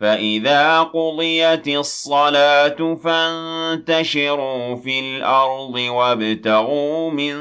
فإذا قضيت الصلاة فانتشروا في الأرض وابتغوا من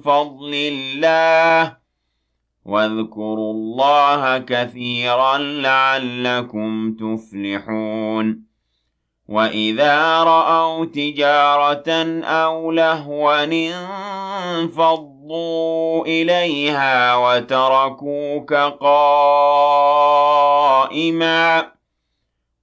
فضل الله واذكروا الله كثيرا لعلكم تفلحون وإذا رأوا تجارة أو لهوا انفضوا إليها وتركوك قائما